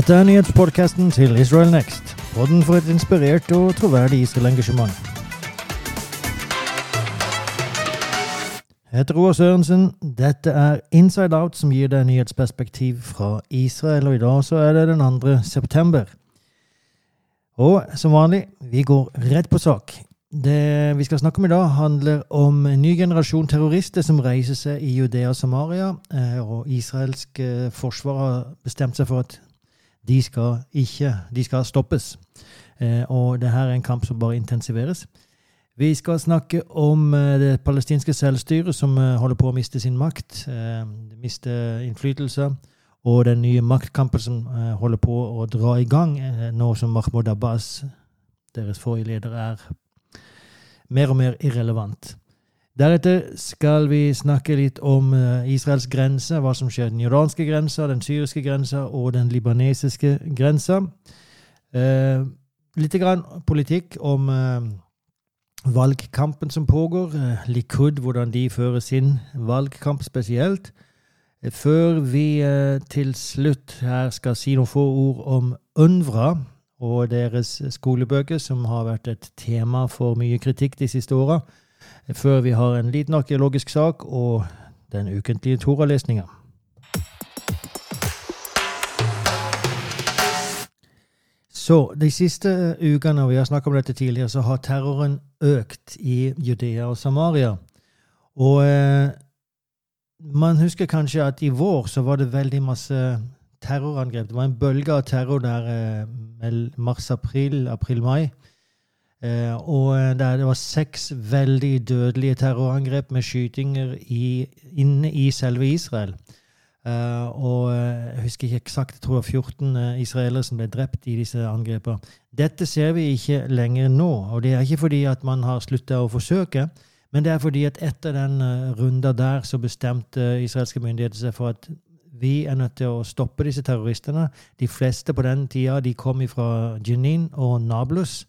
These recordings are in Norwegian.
Dette er nyhetspodkasten til Israel Next. Podden for et inspirert og troverdig Israel-engasjement. Jeg heter Roar Sørensen. Dette er Inside Out, som gir deg nyhetsperspektiv fra Israel. Og i dag så er det den 2. september. Og som vanlig, vi går rett på sak. Det vi skal snakke om i dag, handler om en ny generasjon terrorister som reiser seg i Judea og Samaria. eh, Og israelsk eh, forsvar har bestemt seg for at de skal ikke De skal stoppes. Eh, Og det her er en kamp som bare intensiveres. Vi skal snakke om eh, det palestinske selvstyret som eh, holder på å miste sin makt. Miste innflytelse. Og den nye maktkampen som holder på å dra i gang nå som Mahmoud Abbas, deres forrige leder, er mer og mer irrelevant. Deretter skal vi snakke litt om eh, Israels grense, hva som skjer den jordanske grensa, den syriske grensa og den libanesiske grensa. Eh, litt grann politikk om eh, valgkampen som pågår. Likud, hvordan de fører sin valgkamp spesielt. Før vi til slutt her skal si noen få ord om UNVRA og deres skolebøker, som har vært et tema for mye kritikk de siste åra. Før vi har en liten arkeologisk sak og den ukentlige Toralesninga. Så de siste ukene, og vi har snakket om dette tidligere, så har terroren økt i Judea og Samaria. Og eh, man husker kanskje at i vår så var det veldig masse terrorangrep. Det var en bølge av terror der eh, mars-april, april-mai. Eh, og eh, det var seks veldig dødelige terrorangrep med skytinger i, inne i selve Israel. Eh, og jeg husker ikke eksakt, jeg tror det var 14 eh, israelere som ble drept i disse angrepene. Dette ser vi ikke lenger nå, og det er ikke fordi at man har slutta å forsøke, men det er fordi at etter den uh, runda der så bestemte israelske myndigheter seg for at vi er nødt til å stoppe disse terroristene. De fleste på den tida de kom fra Jenin og Nablus.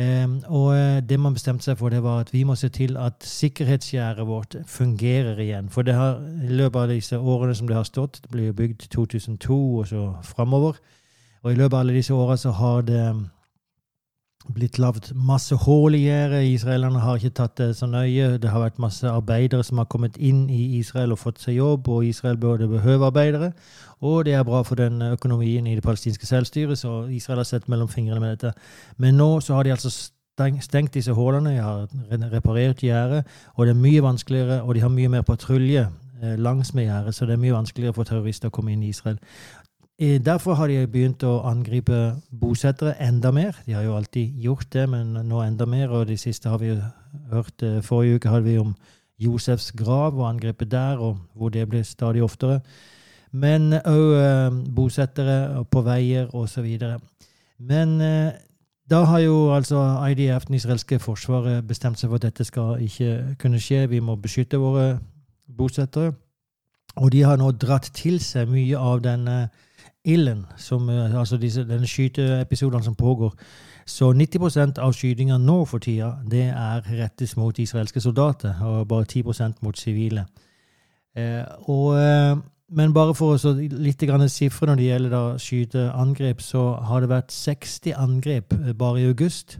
Um, og uh, det man bestemte seg for, det var at vi må se til at sikkerhetsgjerdet vårt fungerer igjen. For det har, i løpet av disse årene som det har stått, det ble bygd 2002 og så framover, og i løpet av alle disse åra så har det blitt lagd masse hull i gjerdet. Israelerne har ikke tatt det så nøye. Det har vært masse arbeidere som har kommet inn i Israel og fått seg jobb, og Israel burde behøve arbeidere. Og det er bra for den økonomien i det palestinske selvstyret, så Israel har sett mellom fingrene med dette. Men nå så har de altså stengt disse hullene, de har reparert gjerdet, og det er mye vanskeligere, og de har mye mer patrulje langs med gjerdet, så det er mye vanskeligere for terrorister å komme inn i Israel. Derfor har de begynt å angripe bosettere enda mer. De har jo alltid gjort det, men nå enda mer. Og de siste har vi jo hørt Forrige uke hadde vi om Josefs grav og angrepet der, og hvor det blir stadig oftere. Men òg bosettere på veier osv. Men da har jo altså IDF, den israelske forsvaret, bestemt seg for at dette skal ikke kunne skje. Vi må beskytte våre bosettere. Og de har nå dratt til seg mye av denne ilden, som, altså disse, denne skyteepisodene som pågår. Så 90% av skytinga nå for tida, det er rettes mot israelske soldater, og bare 10% mot sivile. Eh, og, eh, men bare for å litt sifre når det gjelder da skyteangrep, så har det vært 60 angrep bare i august.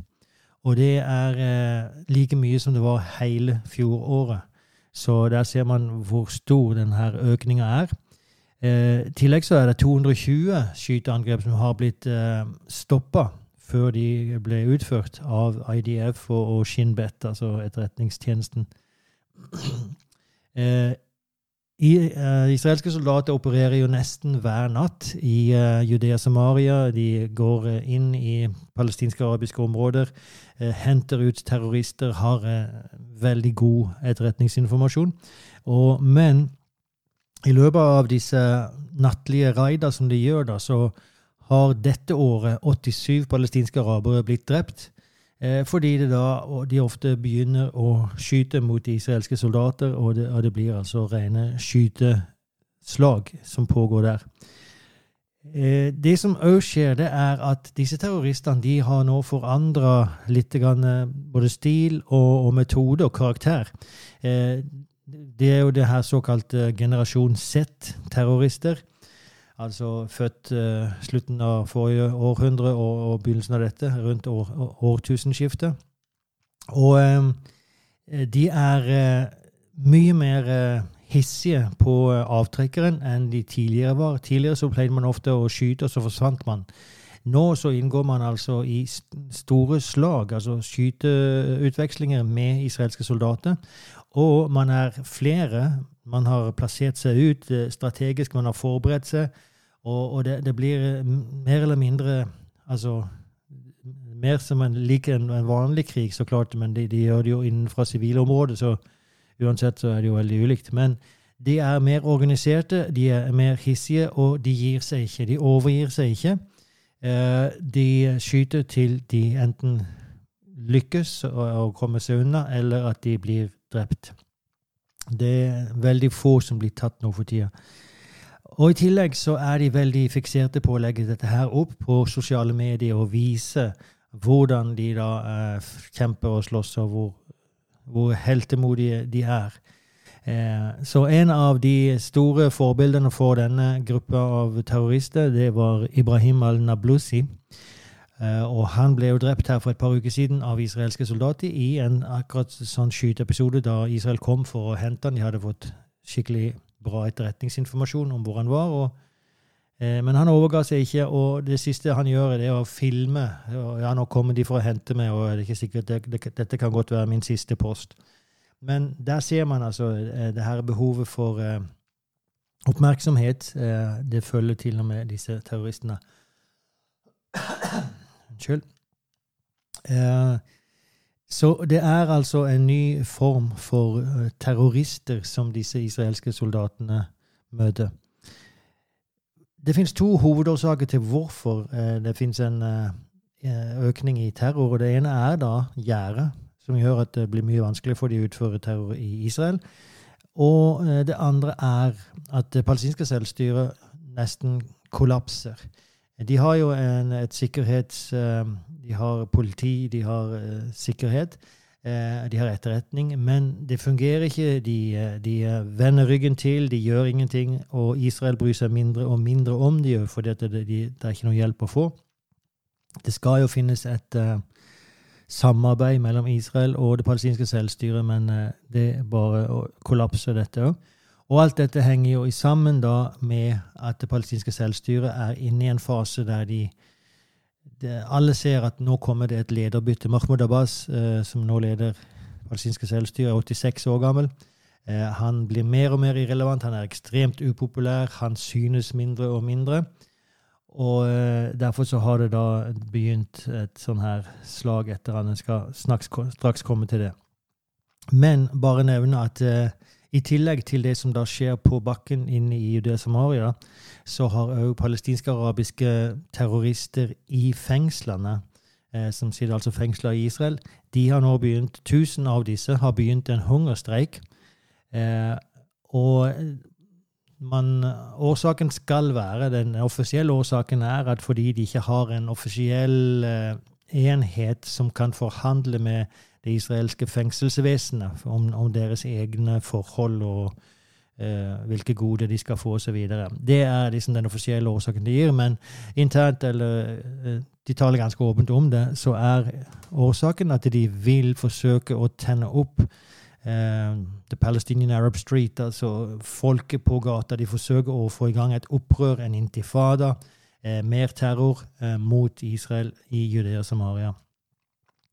Og det er eh, like mye som det var hele fjoråret. Så der ser man hvor stor denne økninga er. I eh, tillegg så er det 220 skyteangrep som har blitt eh, stoppa før de ble utført av IDF og, og Shinbet, altså etterretningstjenesten. eh, i, uh, israelske soldater opererer jo nesten hver natt i uh, Judea Samaria. De går uh, inn i palestinske arabiske områder, henter ut terrorister, har veldig god etterretningsinformasjon. Og, men i løpet av disse nattlige raider som de gjør, da, så har dette året 87 palestinske arabere blitt drept. Eh, fordi da, de ofte begynner å skyte mot israelske soldater, og det, og det blir altså rene skyteslag som pågår der. Eh, det som òg skjer, det er at disse terroristene har nå forandra litt grann, både stil og, og metode og karakter. Eh, det er jo det her såkalte generasjon Z-terrorister. Altså født uh, slutten av forrige århundre og, og begynnelsen av dette, rundt år, årtusenskiftet. Og um, de er uh, mye mer uh, hissige på avtrekkeren enn de tidligere var. Tidligere så pleide man ofte å skyte, og så forsvant man. Nå så inngår man altså i store slag, altså skyteutvekslinger med israelske soldater. Og man er flere. Man har plassert seg ut strategisk, man har forberedt seg. Og, og det, det, blir mer eller mindre Altså mer som en, like en, en vanlig krig, så klart, men de, de gjør det jo innenfor sivilområdet, så uansett så er det jo veldig ulikt. Men de er mer organiserte, de er mer hissige, og de gir seg ikke. De overgir seg ikke. Eh, de skyter til de enten lykkes å komme seg unna, eller at de blir drept. Det er veldig få som blir tatt nå for tida. Og I tillegg så er de veldig fikserte på å legge dette her opp på sosiale medier og vise hvordan de da eh, kjemper og slåss, og hvor, hvor heltemodige de er. Eh, så en av de store forbildene for denne gruppa av terrorister, det var Ibrahim al-Nablusi. Eh, og han ble jo drept her for et par uker siden av israelske soldater i en akkurat sånn skyteepisode da Israel kom for å hente han. De hadde fått skikkelig bra etterretningsinformasjon om hvor han var. Og, eh, men han overga seg ikke, og det siste han gjør, er å filme. Ja, nå kommer de for å hente meg, og det er ikke sikkert det, det, dette kan godt være min siste post. Men der ser man altså eh, det her behovet for eh, oppmerksomhet. Eh, det følger til og med disse terroristene. Unnskyld. Eh, så det er altså en ny form for uh, terrorister som disse israelske soldatene møter. Det finnes to hovedårsaker til hvorfor uh, det finnes en uh, økning i terror. og Det ene er da gjerdet, som gjør at det blir mye vanskelig for de å utføre terror i Israel. Og det andre er at det palestinske selvstyret nesten kollapser. De har jo en, et sikkerhets... De har politi, de har uh, sikkerhet, uh, de har etterretning. Men det fungerer ikke. De, uh, de vender ryggen til, de gjør ingenting. Og Israel bryr seg mindre og mindre om de, for det, det, det, er ikke noe hjelp å få. Det skal jo finnes et samarbeid mellom Israel og det palestinske selvstyret, men det bare kollapser dette òg. Og alt dette henger jo sammen da med at det palestinske selvstyret er inne i en fase der de det, alle ser at nå kommer det et lederbytte. Mahmoud Abbas, eh, som nå leder palestinske selvstyret, er 86 år gammel. Eh, han blir mer og mer irrelevant. Han er ekstremt upopulær. Han synes mindre og mindre. Og eh, derfor så har det da begynt et sånn her slag etter han. Jeg skal snakks, straks komme til det. Men bare nevne at eh, i tillegg til det som da skjer på bakken inne i Judea Samaria, så har òg palestinske arabiske terrorister i fengslene, eh, som sitter altså fengsla i Israel, de har nå begynt, tusen av disse har begynt en hungerstreik. Eh, og man, årsaken skal være, den offisielle årsaken er at fordi de ikke har en offisiell eh, enhet som kan forhandle med det israelske fengselsvesenet om, om deres egne forhold og hvilke goder de skal få osv. Det er liksom den offisielle årsaken de gir, men internt, eller eh, de taler ganske åpent om det, så er årsaken at de vil forsøke å tenne opp eh, The Palestinian Arab Street, altså folket på gata. De forsøker å få i gang et opprør, en intifada, eh, mer terror eh, mot Israel i Judea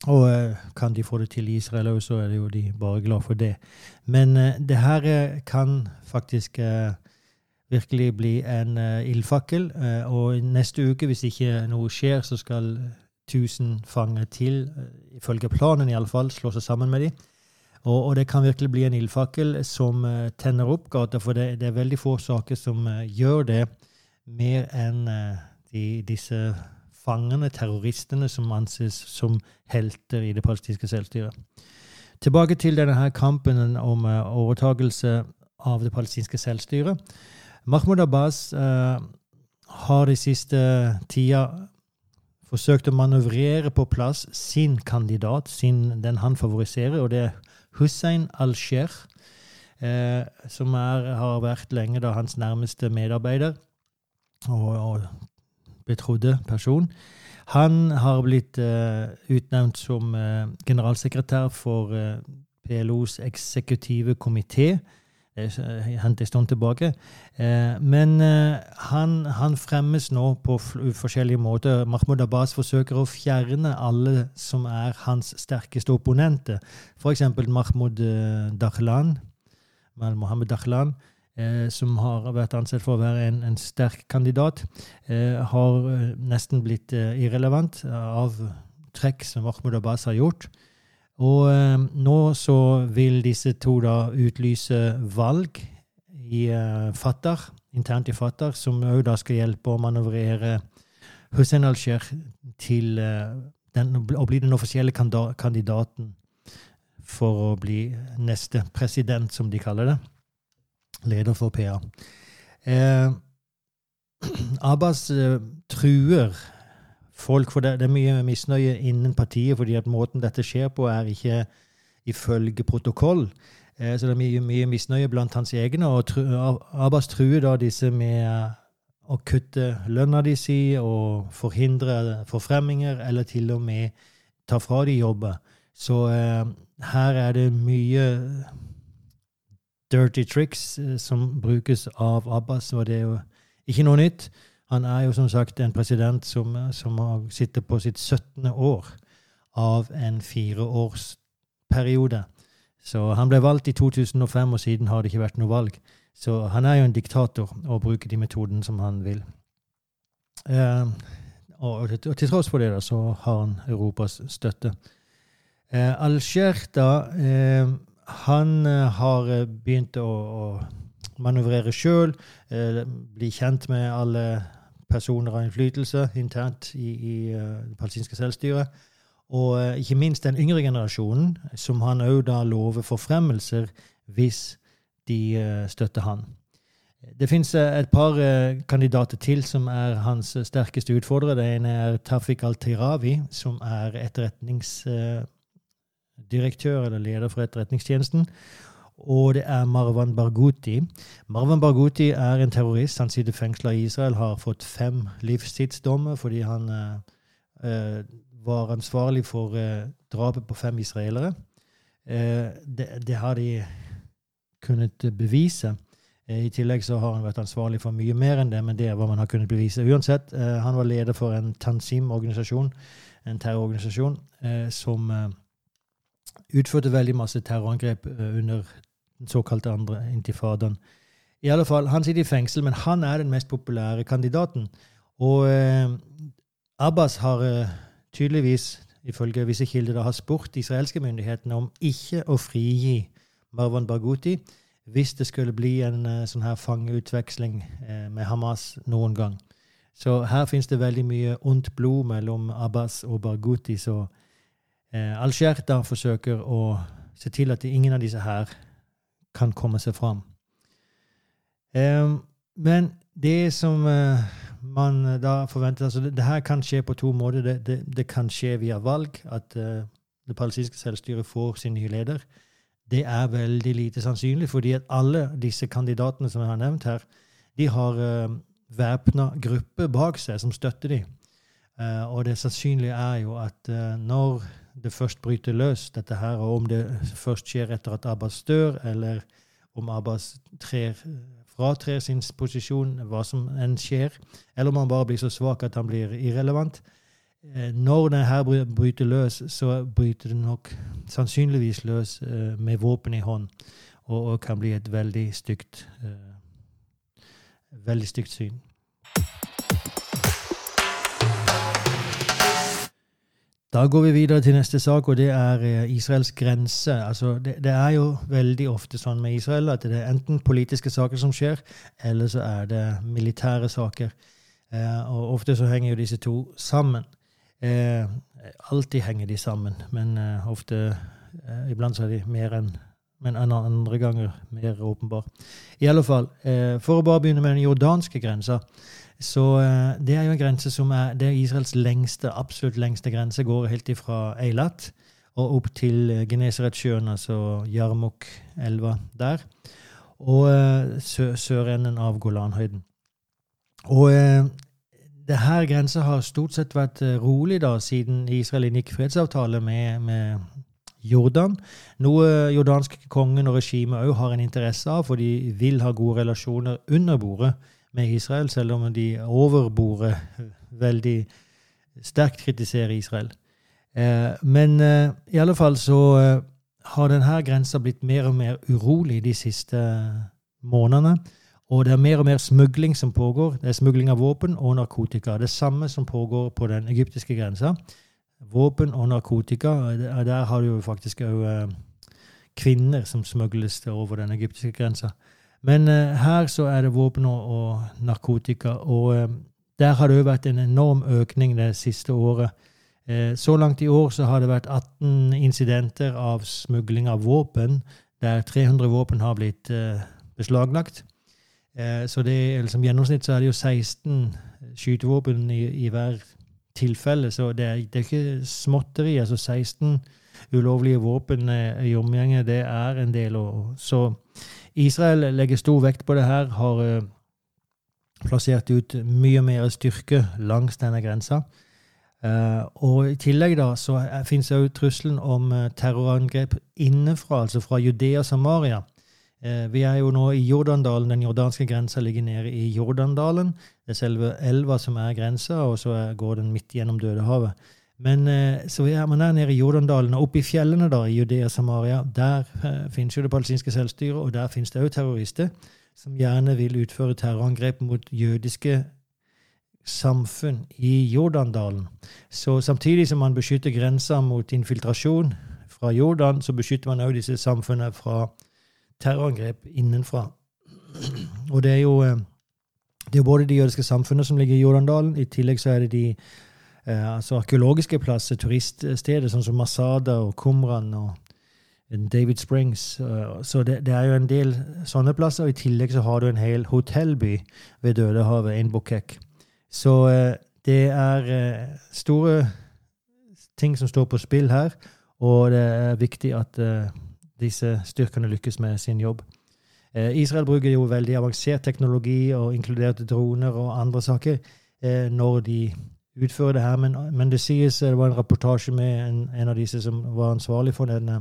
og eh, kan de få det til i Israel òg, så er det jo de bare glad for det. Men uh, det her uh, kan faktisk virkelig bli en ildfakkel. og neste uke, hvis ikke noe skjer, så skal 1000 fanger til, ifølge planen iallfall, slå seg sammen med dem. Og, og, det kan virkelig bli en ildfakkel som tenner opp gata, for det, det, er veldig få saker som gjør det mer enn de, disse fangene, terroristene, som anses som helter i det palestinske selvstyret. Tilbake til denne her kampen om overtakelse overtagelse av det palestinske selvstyret. Mahmoud Abbas eh, har de siste tida forsøkt å manøvrere på plass sin kandidat, sin, den han favoriserer, og det er Hussein al-Sheikh, eh, som er, har vært lenge da hans nærmeste medarbeider. og, og betrodde person. Han har blitt uh, utnevnt som uh, generalsekretær for uh, PLOs eksekutive komité. Det hendte en stund tilbake. men han, han, fremmes nå på forskjellige måter. Mahmoud Abbas forsøker å fjerne alle som er hans sterkeste opponenter. F.eks. Mahmoud Dahlan, Mohammed Dahlan eh, som har vært ansett for å være en, en sterk kandidat, eh, har eh, nesten blitt eh, irrelevant av trekk som Mahmoud Abbas har gjort. Og nå så vil disse to da utlyse valg i Fatah, internt i Fatah, som òg da skal hjelpe å manøvrere Hussein al-Sheikh til den, å bli den offisielle kandidaten for å bli neste president, som de kaller det leder for PA. Eh, Abbas eh, truer folk, for det, det, er mye misnøye innen partiet fordi at måten dette skjer på, er ikke ifølge protokoll. Eh, så det er mye, mye, misnøye blant hans egne. og tru, Abbas truer da disse med å kutte lønna de si og forhindre forfremminger, eller til og med ta fra de jobber. Så eh, her er det mye dirty tricks eh, som brukes av Abbas, og det er jo ikke noe nytt. Han er jo som sagt en president som, eh, som sitter på sitt 17. år av en fireårsperiode. Så han ble valgt i 2005, og siden har det ikke vært noe valg. Så han er jo en diktator og bruker de metodene som han vil. Eh, og, og, til tross for det da, så har han Europas støtte. Eh, Al-Sheikh da eh, han eh, har eh, begynt å, å manøvrere sjøl, eh, bli kjent med alle personer av innflytelse internt i, i det palestinske selvstyret. Og ikke minst den yngre generasjonen, som han òg da lover forfremmelser hvis de støtter han. Det fins et par kandidater til som er hans sterkeste utfordrere. Det ene er Tafik al-Tirawi, som er etterretnings direktør eller leder for Etterretningstjenesten. Og det er Marwan Barghouti. Marwan Barghouti er en terrorist. Han sitter fengsla i Israel, har fått fem livstidsdommer fordi han uh, var ansvarlig for uh, drapet på fem israelere. Uh, det, det, har de kunnet bevise. I tillegg så har han vært ansvarlig for mye mer enn det, men det er hva man har kunnet bevise. Uansett, han var leder for en Tanzim-organisasjon, en terrororganisasjon, som utførte veldig masse terrorangrep eh, under den såkalte andre intifadaen. I alle fall, Han sitter i fengsel, men han er den mest populære kandidaten. Og eh, Abbas har eh, tydeligvis, ifølge visse kilder, har spurt de israelske myndighetene om ikke å frigi Marwan Barghouti hvis det skulle bli en eh, sånn her fangeutveksling eh, med Hamas noen gang. Så her finnes det veldig mye ondt blod mellom Abbas og Barghouti. så Al-Sherta forsøker å se til at ingen av disse her kan komme seg fram. Eh, men det som eh, man da forventer altså det, det, her kan skje på to måter. Det, det, det kan skje via valg, at uh, det palestinske selvstyret får sin nye leder. Det er veldig lite sannsynlig, fordi at alle disse kandidatene som jeg har nevnt her, de har væpna grupper bak seg som støtter dem. Og det sannsynlige er jo at når det først bryter løs, dette her, og om det først skjer etter at Abbas dør, eller om Abbas trer, fratrer sin posisjon, hva som enn skjer, eller om han bare blir så svak at han blir irrelevant. Eh, når det her bryter løs, så bryter det nok sannsynligvis løs eh, med våpen i hånd, og, kan bli et veldig stygt, eh, veldig stygt syn. Da går vi videre til neste sak, og det er eh, Israels grense. Altså, det, det, er jo veldig ofte sånn med Israel at det er enten politiske saker som skjer, eller så er det militære saker. Eh, og ofte så henger jo disse to sammen. Eh, alltid henger de sammen, men eh, ofte eh, Iblant så er de mer enn men andre ganger mer åpenbar. I alle fall, eh, For å bare begynne med den jordanske grensa. Så eh, det er jo en grense som er det er Israels lengste, absolutt lengste grense. Går helt ifra Eilat og opp til eh, Genesaretsjøen, altså Jarmuk-elva der. Og eh, sø sørenden av Golanhøyden. Og det her grensa har stort sett vært rolig da, siden Israel inngikk fredsavtale med, med Jordan. Noe jordanske kongen og regimet òg har en interesse av, for de vil ha gode relasjoner under bordet med Israel, selv om de overbordet veldig sterkt kritiserer Israel. Eh, men eh, i alle fall så eh, har denne grensa blitt mer og mer urolig de siste månedene. Og det er mer og mer smugling som pågår. Det er smugling av våpen og narkotika. Det samme som pågår på den egyptiske grensa. Våpen og narkotika. Der har du jo faktisk òg kvinner som smugles over den egyptiske grensa. Men her så er det våpen og, narkotika. Og der har det jo vært en enorm økning det siste året. Eh, så langt i år så har det vært 18 incidenter av smugling av våpen, der 300 våpen har blitt eh, beslaglagt. Eh, så det er liksom gjennomsnitt så er det jo 16 skytevåpen i, i hver tilfelle, så det er, det er ikke småtteri. Altså 16 ulovlige våpen i omgjengen, det er en del. År. Så Israel legger stor vekt på det her, har plassert ut mye mer styrke langs denne grensa. Uh, og I tillegg da, så finnes òg trusselen om uh, terrorangrep innenfra, altså fra Judea og Samaria. Vi er jo nå i Jordandalen. Den jordanske grensa ligger nede i Jordandalen. Det er selve elva som er grensa, og så går den midt gjennom Dødehavet. Men så er man der nede i Jordandalen, og oppe i fjellene da, i Judea Samaria, der finnes jo det palestinske selvstyret, og der finnes det òg terrorister som gjerne vil utføre terrorangrep mot jødiske samfunn i Jordandalen. Så samtidig som man beskytter grensa mot infiltrasjon fra Jordan, så beskytter man òg disse samfunnene fra terrorangrep innenfra. Og det er jo eh, det er både de jødiske samfunnene som ligger i Jordandalen, i tillegg så er det de eh, altså arkeologiske plasser, turiststeder, sånn som Masada og Kumran og David Springs. Eh, så det, det, er jo en del sånne plasser. og I tillegg så har du en hel hotellby ved Dødehavet, Einbukek. Så eh, det er eh, store ting som står på spill her, og det er viktig at disse styrkene lykkes med sin jobb. Israel bruker jo veldig avansert teknologi, og inkluderte droner og andre saker, når de utfører det her. Men, men det sies det var en rapportasje med en, en av disse som var ansvarlig for denne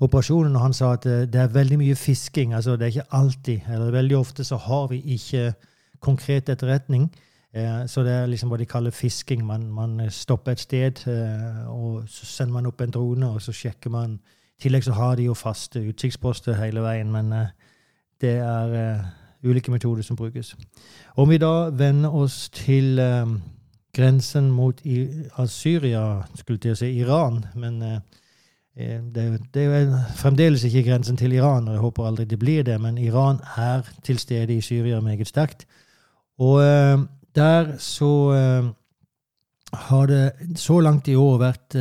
operasjonen, og han sa at eh, det er veldig mye fisking. altså Det er ikke alltid, eller veldig ofte så har vi ikke konkret etterretning. Eh, så det er liksom hva de kaller fisking. Man, man stopper et sted, eh, og så sender man opp en drone, og så sjekker man I tillegg så har de jo faste utsiktsposter hele veien, men det er ulike metoder som brukes. Om vi da vender oss til grensen mot Syria, skulle til å si Iran, men Eh, det er, jo, det er jo fremdeles ikke grensen til Iran, og jeg håper aldri det blir det, men Iran er til stede i Syria meget sterkt. Og eh, der så eh, har det så langt i år vært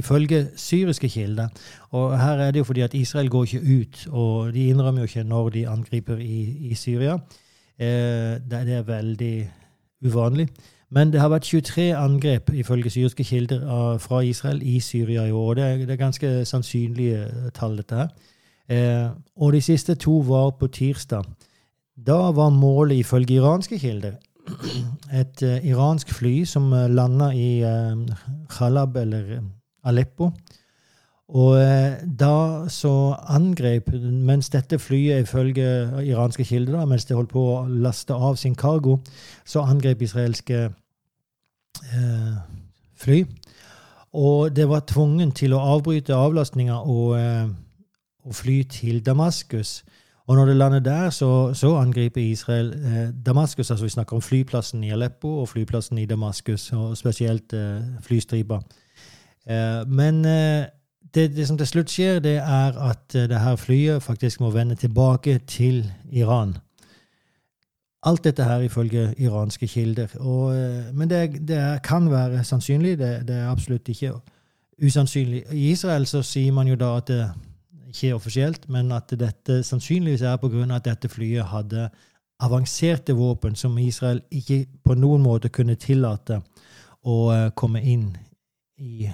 ifølge syriske kilder Og her er det jo fordi at Israel går ikke ut, og de innrømmer jo ikke når de angriper i, i Syria. det er veldig uvanlig. Men det har vært 23 angrep ifølge syriske kilder fra Israel i Syria i år. Det det er ganske sannsynlige tall, dette her. Eh, og de siste to var på tirsdag. Da var målet ifølge iranske kilder et uh, iransk fly som uh, landa i uh, Khalab, eller Aleppo. Og da så angrep Mens dette flyet ifølge iranske kilder, da, mens det holdt på å laste av sin cargo, så angrep israelske eh, fly. Og det var tvungen til å avbryte avlastninga og, eh, og, fly til Damaskus. Og når det lander der, så, så angriper Israel eh, Damaskus. altså Vi snakker om flyplassen i Aleppo og flyplassen i Damaskus, og spesielt eh, flystripa. Eh, men eh, det, det, som til slutt skjer, det er at det her flyet faktisk må vende tilbake til Iran. Alt dette her ifølge iranske kilder. Og, eh, men det, det, kan være sannsynlig. Det, det, er absolutt ikke usannsynlig. I Israel så sier man jo da at ikke offisielt, men at dette sannsynligvis er pga. at dette flyet hadde avanserte våpen som Israel ikke på noen måte kunne tillate å eh, komme inn i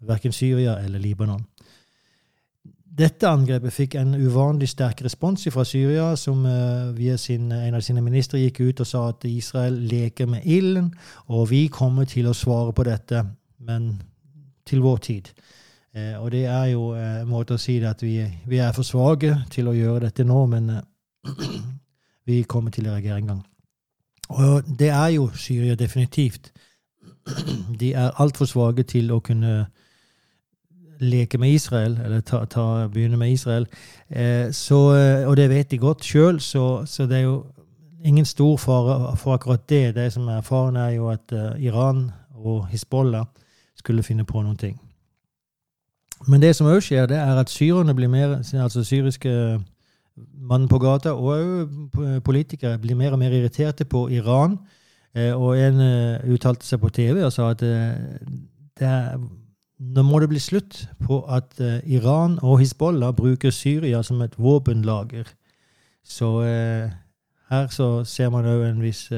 verken Syria eller Libanon. dette angrepet fikk en uvanlig sterk respons fra Syria, som via sin, en av sine ministre gikk ut og sa at Israel leker med ilden, og vi kommer til å svare på dette, men til vår tid. Og det er jo en måte å si det at vi, vi er for svake til å gjøre dette nå, men vi kommer til å reagere en gang. Og det er jo Syria definitivt. De er altfor svake til å kunne leke med Israel, eller ta, ta, begynne med Israel. Eh, så, og det vet de godt sjøl, så, så, det er jo ingen stor fare for akkurat det. Det som er faren, er jo at Iran og Hizbollah skulle finne på noen ting. Men det som òg skjer, det er at syrerne blir mer, altså syriske mannen på gata og òg politikere blir mer og mer irriterte på Iran. Eh, og en uttalte seg på TV og sa at er nå må det bli slutt på at Iran og Hizbollah bruker Syria som et våpenlager. Så her så ser man òg en viss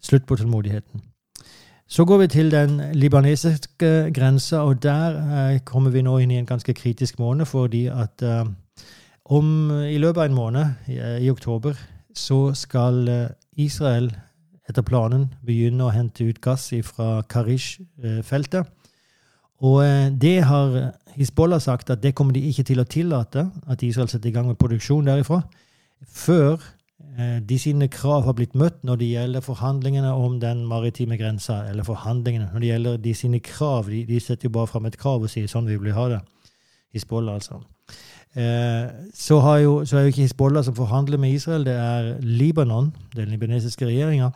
slutt på tålmodigheten. Så går vi til den libanesiske grensa, og der kommer vi nå inn i en ganske kritisk måned, fordi at om i løpet av en måned, i, i oktober, så skal Israel etter planen begynne å hente ut gass fra Karish-feltet. Og eh, det har Hizbollah sagt at det kommer de ikke til å tillate, at Israel setter i gang med produksjon derifra, før eh, de sine krav har blitt møtt når det gjelder forhandlingene om den maritime grensa. Eller forhandlingene når det gjelder de sine krav. De, de setter jo bare fram et krav og sier sånn vi vil ha det. Hizbollah, altså. Eh, så, jo, så, er jo ikke Hizbollah som forhandler med Israel, det er Libanon, den libanesiske regjeringa.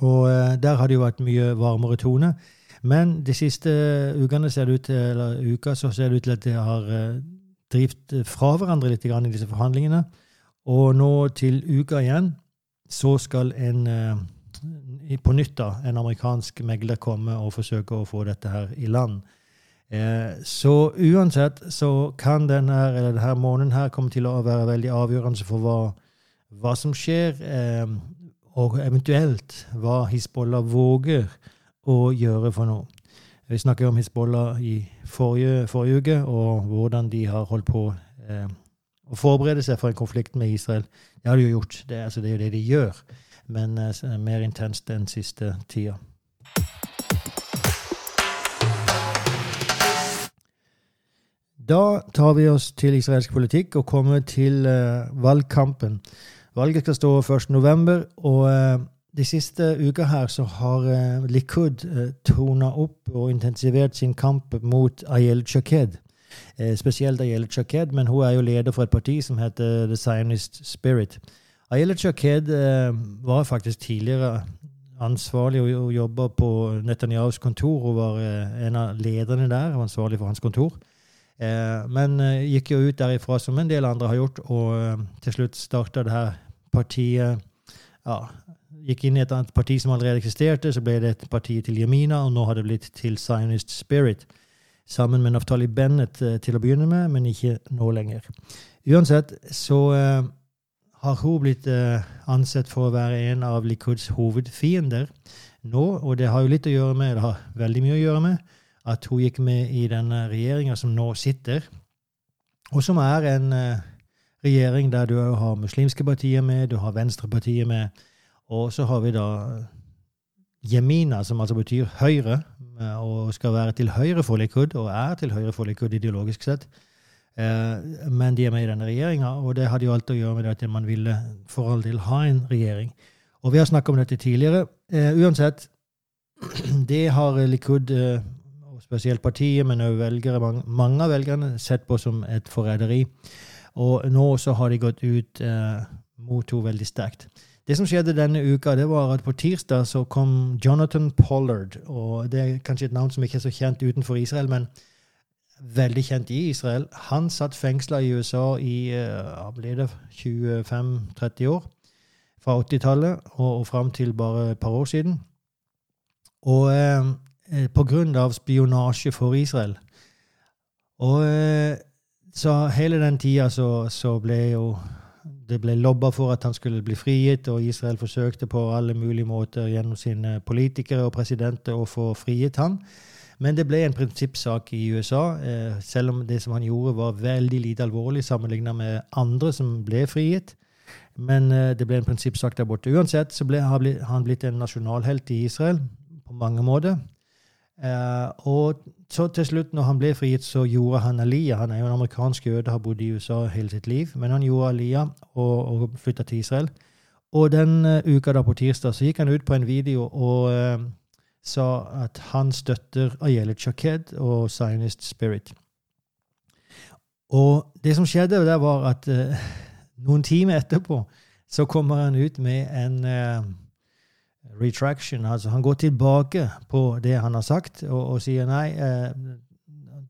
Og eh, der har det jo vært mye varmere tone. Men de siste ukene ser det ut til, eller uka så ser det ut til at de har eh, drevet fra hverandre litt i disse forhandlingene. Og nå til uka igjen så skal en uh, på nytt da, en amerikansk megler komme og forsøke å få dette her i land. Eh, så uansett så kan denne, eller denne måneden her komme til å være veldig avgjørende for hva, hva som skjer, eh, og eventuelt hva Hizbollah våger å gjøre for noe. Vi snakket om Hizbollah i forrige, forrige uke, og hvordan de har holdt på eh, å forberede seg for en konflikt med Israel. Det har de jo gjort. Det, altså, det er jo det de gjør, men uh, mer intenst enn siste tida. Da tar vi oss til israelsk politikk og kommer til uh, valgkampen. Valget skal stå 1.11., og uh, de siste uka her så har uh, Likud uh, tona opp og intensivert sin kamp mot Ayel Chaked. Uh, spesielt Ayel Chaked, men hun er jo leder for et parti som heter The Zionist Spirit. Ayel Chaked uh, var faktisk tidligere ansvarlig og, jobba på Netanyahus kontor. Hun var en av lederne der, og ansvarlig for hans kontor. men gikk jo ut derifra, som en del andre har gjort, og til slutt starta det her partiet ja, gikk inn i et annet parti som allerede eksisterte. Så ble det et parti til Jemina, og nå har det blitt til Zionist Spirit. Sammen med Naftali Bennett eh, til å begynne med, men ikke nå lenger. Uansett så uh, har hun blitt uh, ansett for å være en av Likuds hovedfiender nå. Og det har jo litt å gjøre med, det har veldig mye å gjøre med, at hun gikk med i denne regjeringa som nå sitter, og som er en regjering der du har muslimske partier med, du har venstrepartier med, og så har vi da Jemina, som altså betyr høyre, eh, og skal være til høyre for Likud, og er til høyre for Likud ideologisk sett. Eh, men de er med i denne regjeringa, og det hadde jo alt å gjøre med at man ville for all del ha en regjering. Og vi har snakka om dette tidligere. Eh, uansett, det har Likud, spesielt partiet, men òg velgere, mange av velgerne, sett på som et forræderi. Og nå så har de gått ut mot henne veldig sterkt. Det som skjedde denne uka, det var at på tirsdag så kom Jonathan Pollard. og Det er kanskje et navn som ikke er så kjent utenfor Israel, men veldig kjent i Israel. Han satt fengsla i USA i uh, det 25-30 år. Fra 80-tallet og, og fram til bare et par år siden. Og eh, på grunn av spionasje for Israel. Og eh, så hele den tida så, så ble jo det ble lobba for at han skulle bli frigitt, og Israel forsøkte på alle mulige måter gjennom sine politikere og presidenter å få frigitt han. Men det ble en prinsippsak i USA, eh, selv om det som han gjorde, var veldig lite alvorlig sammenlignet med andre som ble frigitt. Men eh, det ble en prinsippsak der borte. Uansett så ble han blitt en nasjonalhelt i Israel på mange måter. Eh, og så til slutt, når han ble frigitt, så gjorde han Aliyah. Han er jo en amerikansk jøde, har bodd i USA hele sitt liv. Men han gjorde Aliyah og, og flytta til Israel. Og den uh, uka da på tirsdag så gikk han ut på en video og uh, sa at han støtter Ayelet Shaked og Zionist Spirit. Og det som skjedde, der var at uh, noen timer etterpå så kommer han ut med en retraction. Altså han går tilbake på det han har sagt, og, og sier nei. Eh,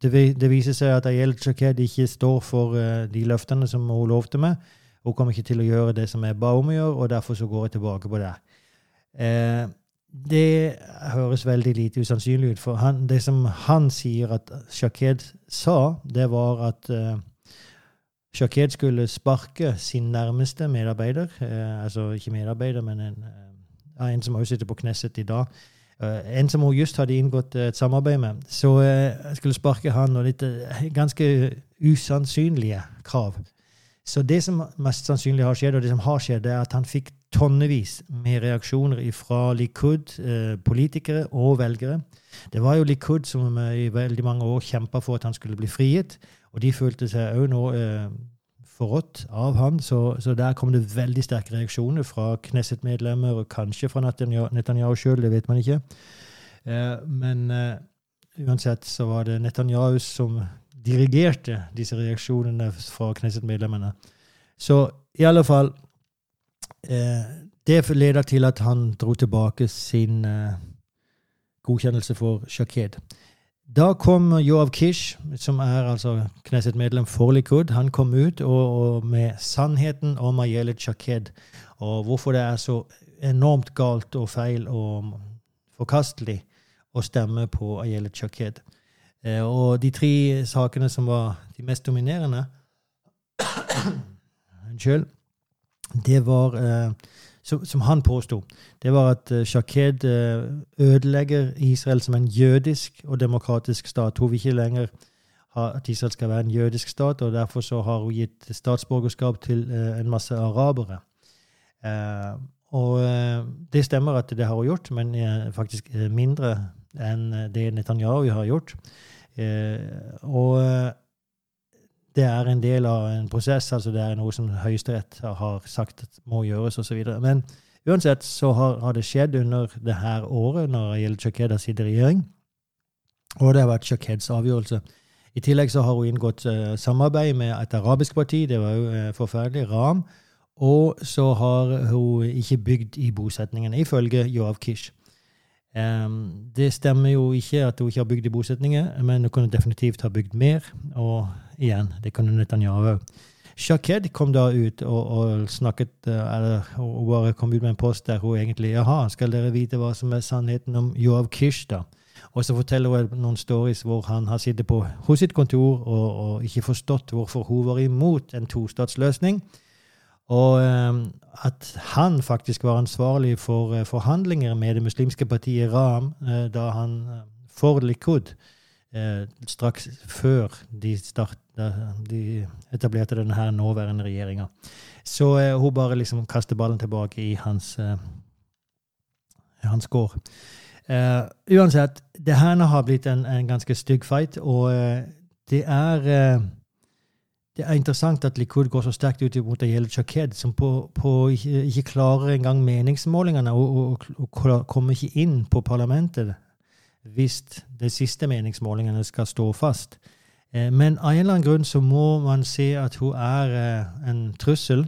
det, det, viser seg at Ayel Chaked ikke står for eh, de løftene som hun lovte meg. Hun kommer ikke til å gjøre det som jeg ba om å gjøre, og derfor så går jeg tilbake på det. Eh, det høres veldig lite usannsynlig ut. For han, det som han sier at Shaked sa, det var at eh, Shaked skulle sparke sin nærmeste medarbeider. eh, altså ikke medarbeider, men en ja, en som også sitter på Knesset i dag. Uh, en som hun just hadde inngått et samarbeid med. Så uh, jeg skulle sparke han og litt ganske usannsynlige krav. Så det som mest sannsynlig har skjedd, og det som har skjedd, er at han fikk tonnevis med reaksjoner fra Likud, politikere og velgere. Det var jo Likud som i veldig mange år kjempa for at han skulle bli frigitt, og de følte seg òg nå forrådt av han. Så, så, der kom det veldig sterke reaksjoner fra Knesset-medlemmer, og kanskje fra Netanyahu sjøl, det vet man ikke. Eh, men eh, uansett så var det Netanyahu som dirigerte disse reaksjonene fra Knesset-medlemmene. Så i alle fall eh, Det leder til at han dro tilbake sin godkjennelse for Shaked. Da kom Joav Kish, som er altså Knesset-medlem for Likud, han kom ut og, og med sannheten om Ayelet Shaked, og hvorfor det er så enormt galt og feil og forkastelig å stemme på Ayelet Shaked. Eh, og de tre sakene som var de mest dominerende Unnskyld. Det var eh, som, som, han påsto, det var at uh, Shaked uh, ødelegger Israel som en jødisk og demokratisk stat. Hun vil ikke lenger at Israel skal være en jødisk stat, og derfor så har hun gitt statsborgerskap til uh, en masse arabere. og det stemmer at det har hun gjort, men faktisk mindre enn det Netanyahu har gjort. og det er en del av en prosess, altså det er noe som Høyesterett har sagt må gjøres osv. Men uansett så har, har, det skjedd under det her året, når Ayel gjelder har sittet i regjering. Og det har vært Chakeds avgjørelse. I tillegg så har hun inngått uh, samarbeid med et arabisk parti, det var jo uh, forferdelig, Ram. Og så har hun ikke bygd i bosetningene, ifølge Joav Kish. Um, det stemmer jo ikke at hun ikke har bygd i bosetninger, men hun kunne definitivt ha bygd mer. Og igjen, det kunne Netanyahu òg. Shaked kom da ut og, og snakket eh, eller hun bare kom ut med en post der hun egentlig Jaha, skal dere vite hva som er sannheten om Yoav Kish, da? Og så forteller hun noen stories hvor han har sittet på hos sitt kontor og, og ikke forstått hvorfor hun var imot en tostatsløsning. Og um, at han faktisk var ansvarlig for uh, forhandlinger med det muslimske partiet Ram uh, da han uh, for Likud straks før de, start, de etablerte denne her nåværende regjeringa. Så hun bare liksom kaster ballen tilbake i hans, hans gård. uansett, det her har blitt en, en ganske stygg fight, og det er det er interessant at Likud går så sterkt ut mot Ayel Chaked, som på, på ikke, ikke, klarer engang meningsmålingene og, og, og, kommer ikke inn på parlamentet hvis de siste meningsmålingene skal stå fast. Eh, men av en eller annen grunn så må man se at hun er eh, en trussel.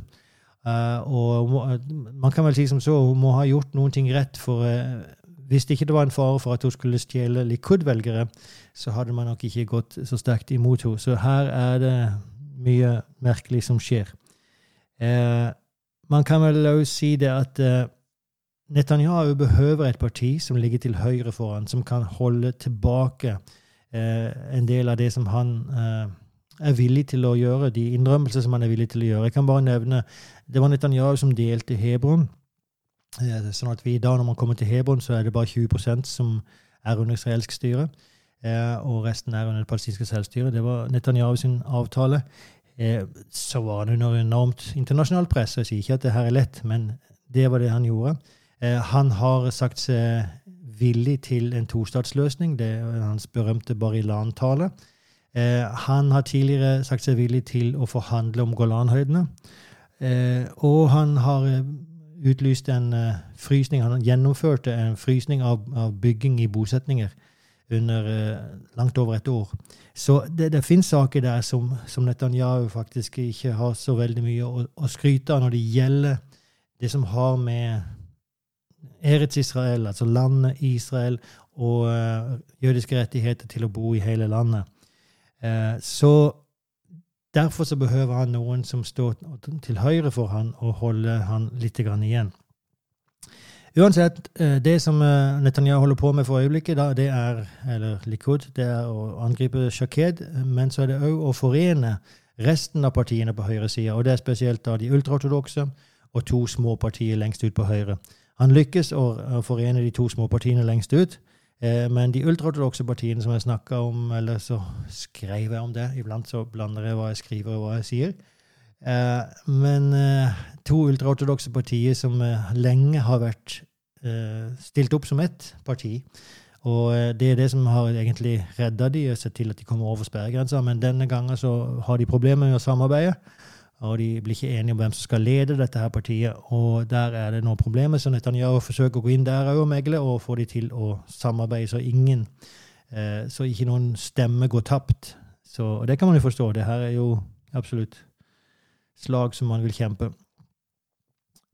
Eh, og man kan vel si som så hun må ha gjort noen ting rett. for hvis det ikke var en fare for at hun skulle stjele Likud-velgere, så hadde man nok ikke gått så sterkt imot henne. Så her er det mye merkelig som skjer. Man kan vel også si det at Netanyahu behøver et parti som ligger til høyre for han, som kan holde tilbake eh, en del av det som han eh, er villig til å gjøre, de innrømmelser som han er villig til å gjøre. Jeg kan bare nevne Det var Netanyahu som delte Hebron. Eh, sånn at vi i dag, når man kommer til Hebron, så er det bare 20% som er under israelsk styre. og resten er under det palestinske selvstyret. Det var Netanyahu sin avtale. Så var han under enormt internasjonalt press. Jeg sier ikke at det her er lett, men det var det han gjorde. Han har sagt seg villig til en tostatsløsning. Det er hans berømte Barilan-tale. Han har tidligere sagt seg villig til å forhandle om Golanhøydene. Og han har utlyst en frysning. Han gjennomførte en frysning av, av bygging i bosetninger under langt over et år. Så det, det finnes saker der som, som, Netanyahu faktisk ikke har så veldig mye å, å, skryte av når det gjelder det som har med Eretz Israel, altså landet Israel, og uh, jødiske rettigheter til å bo i hele landet. så Derfor så behøver han noen som står til høyre for han og holder han litt igjen. Uansett, eh, det som Netanyahu holder på med for øyeblikket, da, det er eller Likud, det er å angripe Shaked, men så er det òg å forene resten av partiene på høyresida. Og det er spesielt da de ultraortodokse og to små partier lengst ut på høyre. Han lykkes å forene de to små partiene lengst ut. Eh, men de ultraortodokse partiene som jeg snakka om, eller så skrev jeg om det Iblant så blander jeg hva jeg skriver, og hva jeg sier. Eh, men eh, to ultraortodokse partier som lenge har vært stilt opp som ett parti. Og det er det som har egentlig redda de og sett til at de kommer over sperregrensa. Men denne gangen så har de problemer med å samarbeide. Og de blir ikke enige om hvem som skal lede dette her partiet. Og der er det nå problemer, så Netanyahu forsøker å gå inn der og megle og få de til å samarbeide, så ingen eh, Så ikke noen stemme går tapt. Så, og det kan man jo forstå. Det her er jo absolutt slag som man vil kjempe.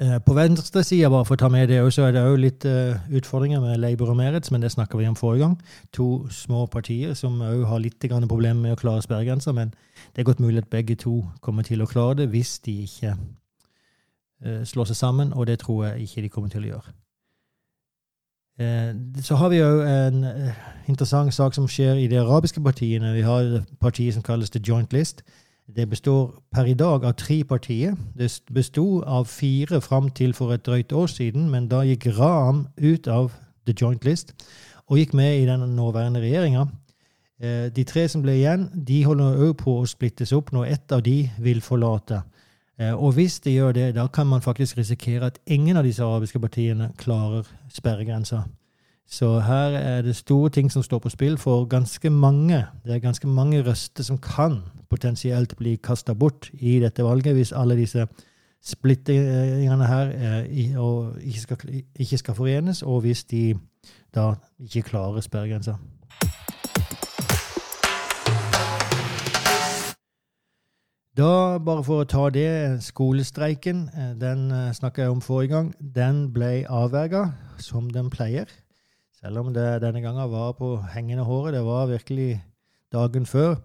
Eh, på venstresida, bare for å ta med det, så er det òg litt uh, utfordringer med Labour og Merits, men det snakka vi om forrige gang. To små partier som òg har litt problemer med å klare sperregrensa, men det er godt mulig at begge to kommer til å klare det hvis de ikke uh, slår seg sammen, og det tror jeg ikke de kommer til å gjøre. Så har vi òg en interessant sak som skjer i de arabiske partiene. Vi har partiet som kalles The Joint List det består per i dag av tre partier. Det besto av fire fram til for et drøyt år siden, men da gikk Ram ut av The Joint List og gikk med i den nåværende regjeringa. Eh, de tre som ble igjen, de holder òg på å splittes opp når ett av de vil forlate. Eh, og hvis de gjør det, da kan man faktisk risikere at ingen av disse arabiske partiene klarer sperregrensa. Så her er det store ting som står på spill for ganske mange. Det er ganske mange røster som kan potensielt bli kasta bort i dette valget hvis alle disse splittingene her eh, ikke, skal, ikke skal forenes, og hvis de da ikke klarer sperregrensa. Da, bare for å ta det, skolestreiken, eh, den eh, snakka jeg om forrige gang, den ble avverga som den pleier. Selv om det denne gangen var på hengende håret. Det var virkelig dagen før.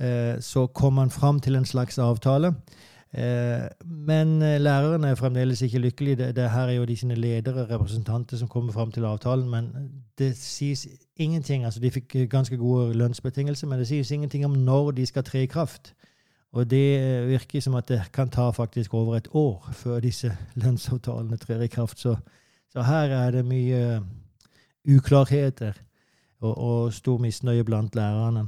Eh, så kom han fram til en slags avtale. Eh, men læreren lærerne er fremdeles ikke lykkelig. Det her er jo de sine ledere, representanter, som kommer fram til avtalen. Men det sies ingenting. altså De fikk ganske gode lønnsbetingelser, men det sies ingenting om når de skal tre i kraft. Og det virker som at det kan ta faktisk over et år før disse lønnsavtalene trer i kraft. Så, så her er det mye uklarheter og, og stor misnøye blant lærerne.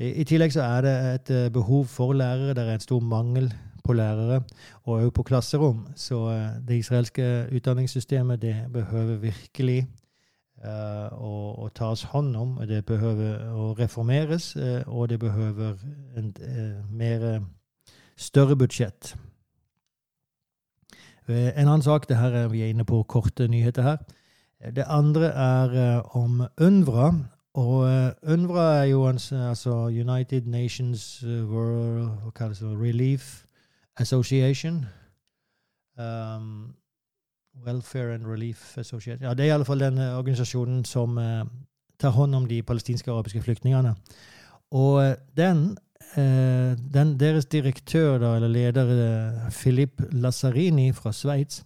I, tillegg så er det et eh, behov for lærere. Det er en stor mangel på lærere, og òg på klasserom. Så eh, det israelske utdanningssystemet det behøver virkelig uh, å, å, tas hånd om. Det behøver å reformeres, uh, og det behøver en uh, mer større budsjett. En annen sak, det her er vi er inne på korte nyheter her. Det andre er om UNVRA, og uh, UNRWA er jo en, altså United Nations uh, World Relief Association. Um, Welfare and Relief Association. Ja, Det er i alle fall den organisasjonen som uh, tar hånd om de palestinske arabiske flyktningene. Og den, den, deres direktør, da, eller leder, Philip Lazzarini fra Sveits,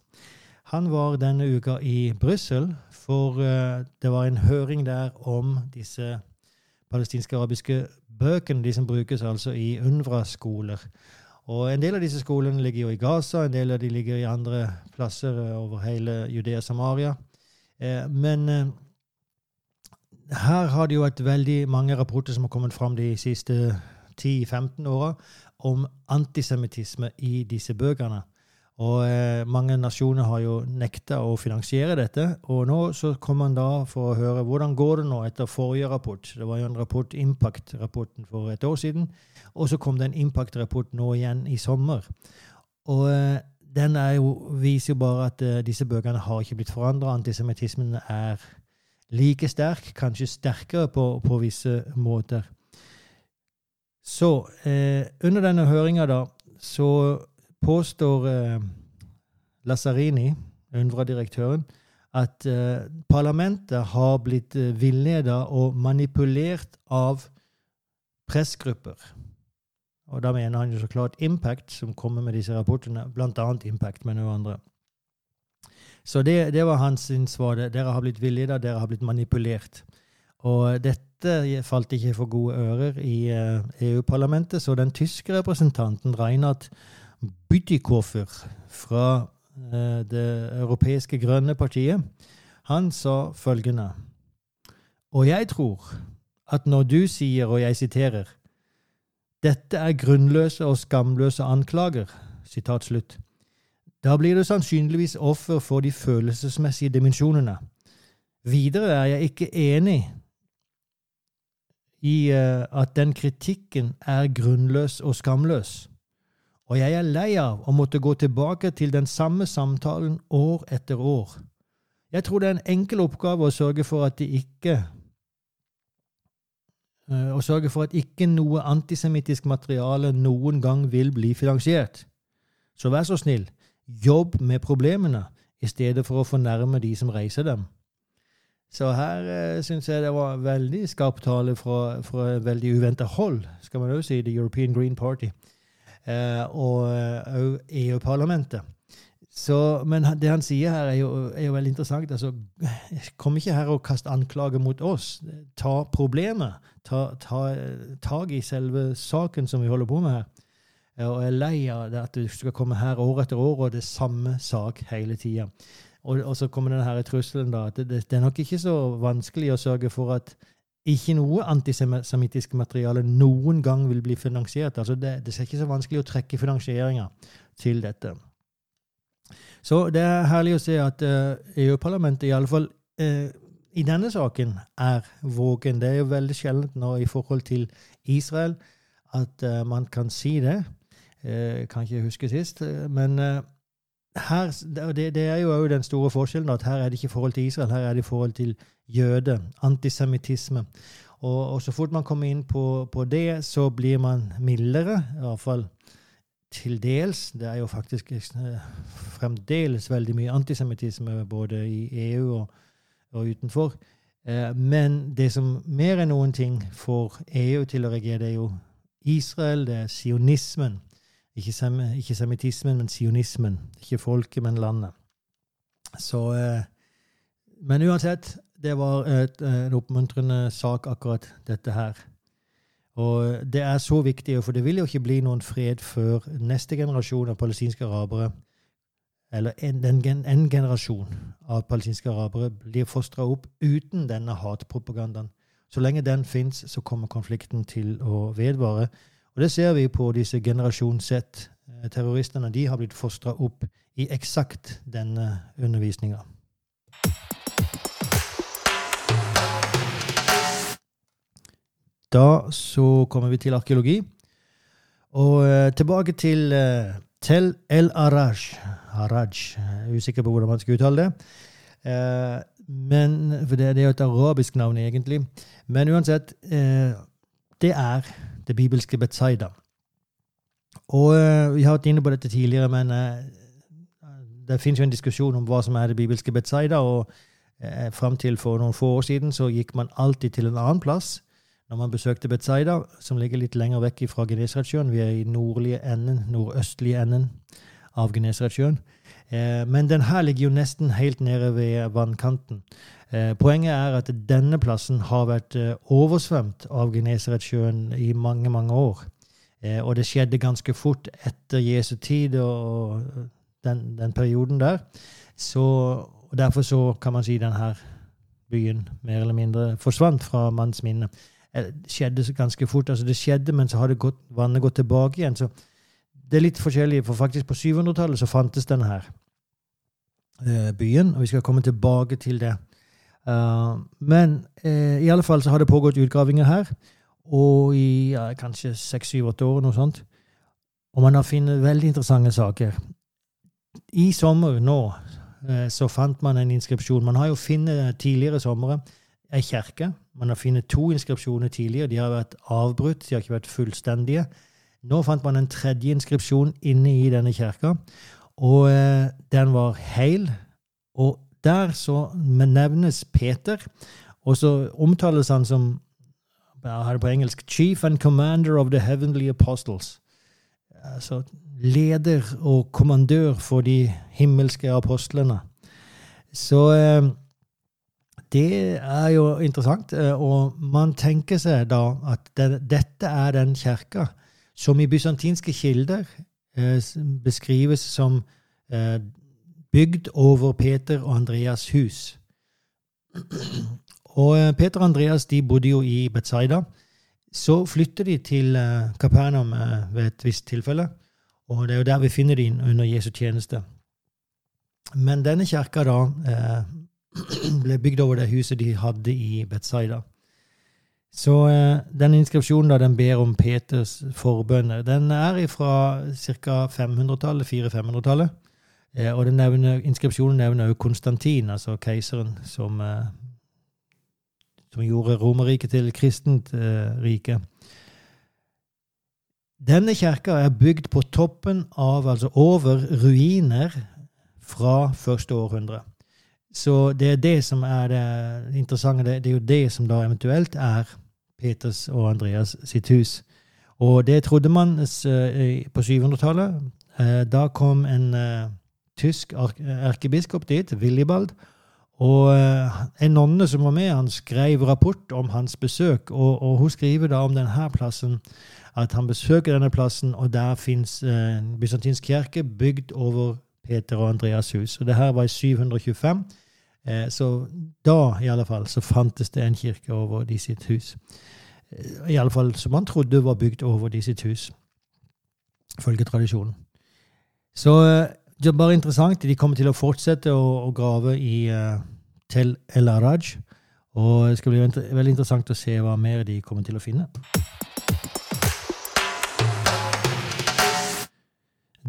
han var denne uka i Brussel for uh, det var en høring der om disse palestinske arabiske bøkene, de som brukes altså i UNRWA-skoler. Og En del av disse skolene ligger jo i Gaza, en del av de ligger i andre plasser over hele Judea Samaria. Eh, men eh, her har det jo vært veldig mange rapporter som har kommet fram de siste 10-15 åra om antisemittisme i disse bøkene. Og eh, mange nasjoner har jo nekta å finansiere dette. Og nå så kommer man da for å høre hvordan går det nå etter forrige rapport. Det var jo en rapport, Impact-rapporten for et år siden. Og så kom det en Impact-rapport nå igjen i sommer. Og eh, den jo, viser jo bare at eh, disse bøkene har ikke blitt forandra. Antisemittismen er like sterk, kanskje sterkere på, på visse måter. Så eh, under denne høringa, da, så påstår eh, Lazzarini, UNRWA-direktøren, at eh, parlamentet har blitt eh, villeda og manipulert av pressgrupper. Og da mener han jo så klart Impact, som kommer med disse rapportene, bl.a. Impact, men også andre. Så det, det var hans svar. Dere har blitt villeda, dere har blitt manipulert. Og dette falt ikke for gode ører i EU-parlamentet, så den tyske representanten Reinhard Bütikofer fra eh, Det europeiske grønne partiet, han sa følgende Og jeg tror at når du sier, og jeg siterer, dette er grunnløse og skamløse anklager, sitat slutt, da blir du sannsynligvis offer for de følelsesmessige dimensjonene. Videre er jeg ikke enig i uh, at den kritikken er grunnløs og skamløs og jeg er lei av å måtte gå tilbake til den samme samtalen år etter år. Jeg tror det er en enkel oppgave å sørge for at de ikke eh, å sørge for at ikke noe antisemittisk materiale noen gang vil bli finansiert. Så vær så snill, jobb med problemene i stedet for å fornærme de som reiser dem. Så her eh, syns jeg det var veldig skarp tale fra, fra veldig uventa hold, skal man jo si, The European Green Party. Eh, og òg eh, EU-parlamentet. men det han sier her, er jo, er jo veldig interessant. Altså, kom ikke her og kast anklager mot oss. Ta problemet. Ta, ta tak i selve saken som vi holder på med her. Og jeg er lei av at du skal komme her år etter år og det er samme sak hele tida. Og, og, så kommer denne her trusselen da, at det, det, er nok ikke så vanskelig å sørge for at ikke noe antisemittisk materiale noen gang vil bli finansiert. Altså det, det er ikke så vanskelig å trekke finansieringa til dette. Så det er herlig å se at uh, EU-parlamentet iallfall uh, i denne saken er våken. Det er jo veldig sjeldent nå i forhold til Israel at uh, man kan si det. Uh, kan ikke huske sist. Men uh, her, det, det, er jo den store forskjellen at her er det ikke forhold til Israel, her er det forhold til jøde, antisemittisme. Og, og, så fort man kommer inn på, på, det, så blir man mildere, i hvert fall til dels. Det er jo faktisk eh, fremdeles veldig mye antisemittisme både i EU og, og utenfor. Eh, men det som mer enn noen ting får EU til å reagere, det er jo Israel, det er sionismen. Ikke, sem, ikke semittismen, men sionismen. Ikke folket, men landet. Så eh, Men uansett, det var et, en oppmuntrende sak, akkurat dette her. Og det er så viktig, for det vil jo ikke bli noen fred før neste generasjon av palestinske arabere, eller en, en, en generasjon av palestinske arabere, blir fostra opp uten denne hatpropagandaen. Så lenge den fins, så kommer konflikten til å vedvare. Og det ser vi på disse generasjon Z-terroristene. De har blitt fostra opp i eksakt denne undervisninga. Da så kommer vi til arkeologi. Og uh, tilbake til uh, Tel El Araj. Araj. Jeg er usikker på hvordan man skal uttale det. Uh, men, for det, det, er jo et arabisk navn, egentlig. Men uansett, det er det bibelske Betzaida. Og uh, Vi har vært inne på dette tidligere, men uh, det finnes jo en diskusjon om hva som er det bibelske Betzaida. og eh, Fram til for noen få år siden så gikk man alltid til en annen plass når man besøkte Betzaida, som ligger litt lenger vekk fra Genesaretsjøen. Vi er i nordlige enden, nordøstlige enden av Genesaretsjøen. Eh, men den her ligger jo nesten helt nede ved vannkanten. Eh, poenget er at denne plassen har vært eh, oversvømt av Genesaretsjøen i mange, mange år. Og det skjedde ganske fort etter Jesu tid og den, den perioden der. Så, og derfor så kan man si denne byen mer eller mindre forsvant fra manns minne. Det skjedde ganske fort. altså Det skjedde, men så hadde gått, vannet gått tilbake igjen. så Det er litt forskjellig, for faktisk på 700-tallet så fantes denne her byen, og vi skal komme tilbake til det. Uh, men i alle fall så har det pågått utgravinger her, og i ja, kanskje seks, syv, åtte år, noe sånt. Og man har funnet veldig interessante saker. I sommer nå så fant man en inskripsjon. Man har jo funnet tidligere somre ei kirke. Man har funnet to inskripsjoner tidligere. De har vært avbrutt, de har ikke vært fullstendige. Nå fant man en tredje inskripsjon inne i denne kirka, og den var heil. Og der så nevnes Peter, og så omtales han som jeg har det på engelsk, 'Chief and Commander of the Heavenly Apostles'. Altså leder og kommandør for de himmelske apostlene. Så eh, det er jo interessant. Eh, og man tenker seg da at det, dette er den kirka som i bysantinske kilder eh, beskrives som bygd over Peter og Andreas hus. Og eh, Peter og Andreas de bodde jo i Betzaida. Så flytter de til Kapernaum eh, eh, ved et visst tilfelle. Og det er jo der vi finner dem under Jesu tjeneste. Men denne kirka da ble bygd over det huset de hadde i Betzaida. Så den inskripsjonen da, den ber om Peters forbønner. Den er fra ca. 500-tallet, 400-500-tallet. Eh, og nevner, inskripsjonen nevner også Konstantin, altså keiseren som, eh, som gjorde Romerriket til kristent eh, rike. Denne kirka er bygd på toppen av, altså over ruiner fra første århundre. Så det er det som er det interessante. Det er jo det som da eventuelt er Peters og Andreas sitt hus. Og det trodde man på 700-tallet. Da kom en tysk erkebiskop dit, Willibald. Og eh, en nonne som var med, han skrev rapport om hans besøk. Og, og hun skriver da om denne plassen at han besøker denne plassen, og der fins eh, en bysantinsk kirke bygd over Peter og Andreas hus. Og det her var i 725. Eh, så da, i alle fall, så fantes det en kirke over de sitt hus. I alle fall som man trodde var bygd over de sitt hus, ifølge tradisjonen. Så det er bare interessant. De kommer til å fortsette å, å grave i uh, Tel El Araj. Og det skal bli veldig interessant å se hva mer de kommer til å finne.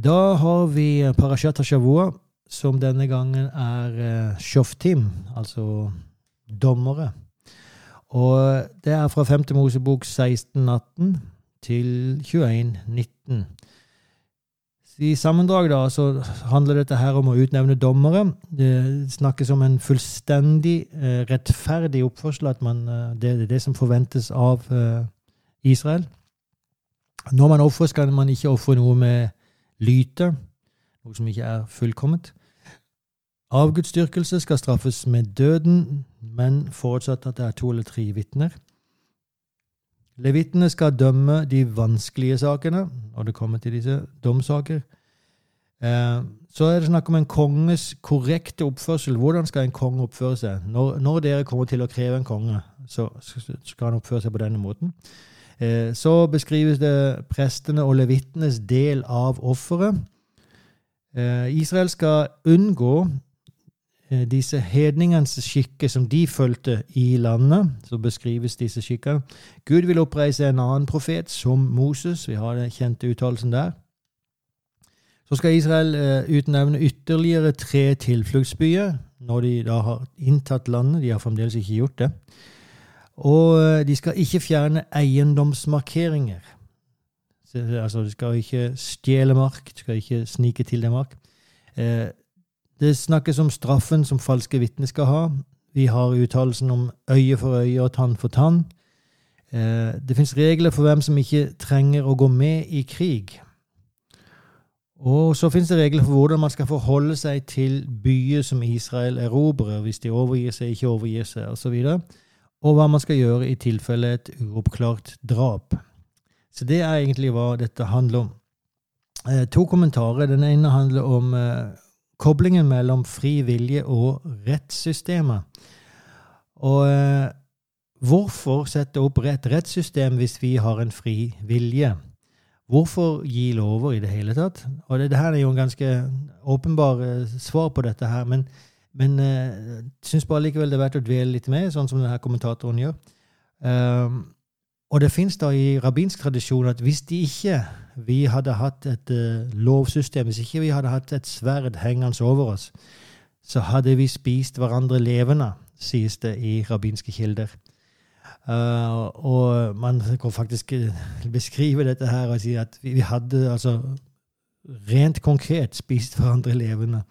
Da har vi Parashat Hashavua, som denne gangen er uh, shoftim, altså dommere. Og det er fra 5. Mosebok 1618 til 2119. I sammendrag da, så handler dette her om å utnevne dommere. Det snakkes om en fullstendig eh, rettferdig oppførsel, at man, eh, det er det som forventes av eh, Israel. Når man ofrer, skal man ikke ofre noe med lyte, noe som ikke er fullkomment. Avgudsdyrkelse skal straffes med døden, men forutsatt at det er to eller tre vitner. Levitene skal dømme de vanskelige sakene når det kommer til disse domsaker. Eh, så er det snakk om en konges korrekte oppførsel. Hvordan skal en konge oppføre seg? Når, når dere kommer til å kreve en konge, så skal han oppføre seg på denne måten. Eh, så beskrives det prestene og levittenes del av offeret. Eh, Israel skal unngå Eh, disse hedningenes skikker som de fulgte i landet, så beskrives disse skikkene. Gud vil oppreise en annen profet, som Moses. Vi har den kjente uttalelsen der. Så skal Israel uh, utnevne ytterligere tre tilfluktsbyer når de da har inntatt landet. De har fremdeles ikke gjort det. Og de skal ikke fjerne eiendomsmarkeringer. Så, altså, du skal ikke stjele mark, du skal ikke snike til det mark. Uh, det snakkes om straffen som falske vitner skal ha. Vi har uttalelsen om øye for øye og tann for tann. Eh, det fins regler for hvem som ikke trenger å gå med i krig. Og så fins det regler for hvordan man skal forholde seg til byer som Israel erobrer, hvis de overgir seg, ikke overgir seg, osv. Og, så og hva man skal gjøre i tilfelle et uoppklart drap. Så det er egentlig hva dette handler om. Eh, to kommentarer. Den ene handler om eh, koblingen mellom fri vilje og rettssystemet. Og eh, hvorfor sette opp et rettssystem hvis vi har en fri vilje? Hvorfor gi lover i det hele tatt? Og det, det her er jo en ganske åpenbar eh, svar på dette her, men, men jeg eh, syns bare likevel det er verdt å dvele litt med, sånn som denne kommentatoren gjør. Um, og det fins da i rabbinsk tradisjon at hvis de ikke vi hadde hatt et uh, lovsystem, hvis ikke vi hadde hatt et sverd hengende over oss, så hadde vi spist hverandre levende, sies det i rabbinske kilder. Uh, og man kan faktisk eh, beskrive dette her og si at vi, vi hadde altså rent konkret spist hverandre levende.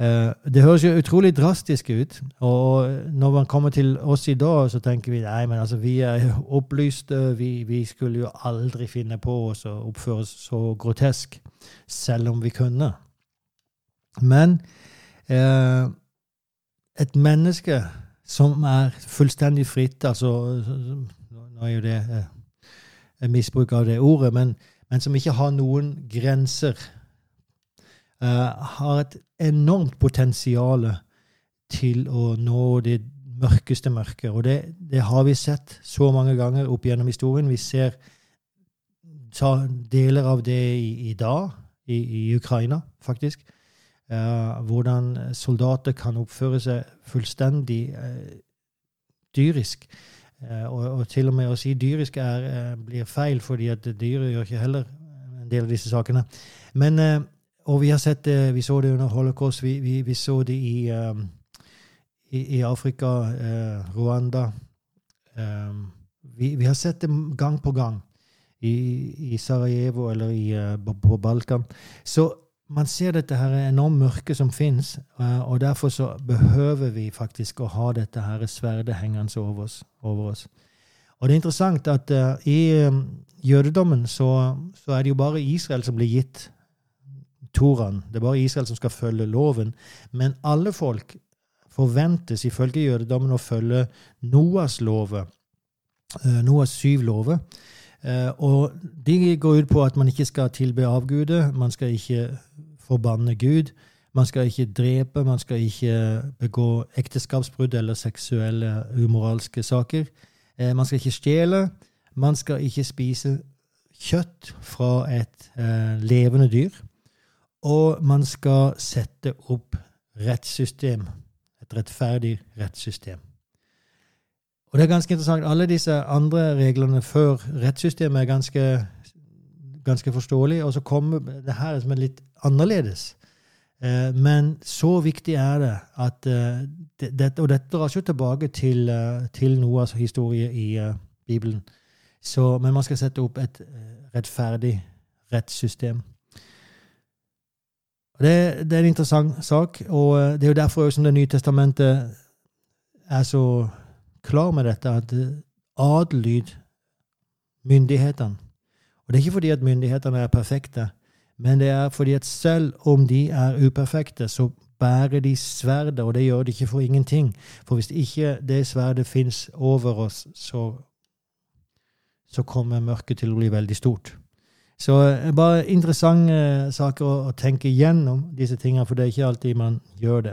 Uh, det høres jo utrolig drastisk ut. Og når man kommer til oss i dag, så tenker vi nei, men altså, vi er opplyste. Vi, vi skulle jo aldri finne på oss å oppføre oss så grotesk, selv om vi kunne. Men eh, et menneske som er fullstendig fritt. altså Nå er jo det eh, misbruk av det ordet, men, men, som ikke har noen grenser. Uh, har et enormt potensial til å nå det mørkeste mørket. Og det, det, har vi sett så mange ganger opp gjennom historien. Vi ser deler av det i, i dag, i, i Ukraina, faktisk. Uh, hvordan soldater kan oppføre seg fullstendig uh, dyrisk. Uh, og, og, til og med å si dyrisk er, blir feil, fordi at dyret gjør ikke heller en del av disse sakene. Men, og vi har sett det, vi så det under holocaust, vi, vi, vi så det i, um, i, i Afrika, Rwanda. Um, vi, vi, har sett det gang på gang i, i Sarajevo eller i, på Balkan. Så man ser dette her enormt mørket som fins, uh, og derfor så behøver vi faktisk å ha dette her sverdet hengende over oss. Over oss. Og det er interessant at uh, i um, jødedommen så, så, er det jo bare Israel som blir gitt Toraen. Det er bare Israel som skal følge loven. Men alle folk forventes ifølge jødedommen å følge Noas lover. Uh, Noas syv lover. Uh, og de går ut på at man ikke skal tilbe avguder. Man skal ikke forbanne Gud. Man skal ikke drepe, man skal ikke begå ekteskapsbrudd eller seksuelle umoralske saker. Eh, man skal ikke stjele. Man skal ikke spise kjøtt fra et eh, levende dyr. Og man skal sette opp rettssystem. Et rettferdig rettssystem. Og det er ganske interessant. Alle disse andre reglene før rettssystemet er ganske, ganske forståelige. Og så kommer det her som er litt annerledes. Eh, men så viktig er det at eh, det, Og dette drar ikke tilbake til, eh, til Noahs historie i Bibelen. Så, men man skal sette opp et rettferdig rettssystem. Det, det, er en interessant sak, og det er jo derfor som Det nye testamentet er så klar med dette, at adlyd myndighetene. Og det er ikke fordi at myndighetene er perfekte, men det er fordi at selv om de er uperfekte, så bærer de sverdet, og det gjør de ikke for ingenting. For hvis ikke det sverdet fins over oss, så, så kommer mørket til å bli veldig stort. Så eh, bare interessante uh, saker å, tenke gjennom disse tingene, for det er ikke alltid man gjør det.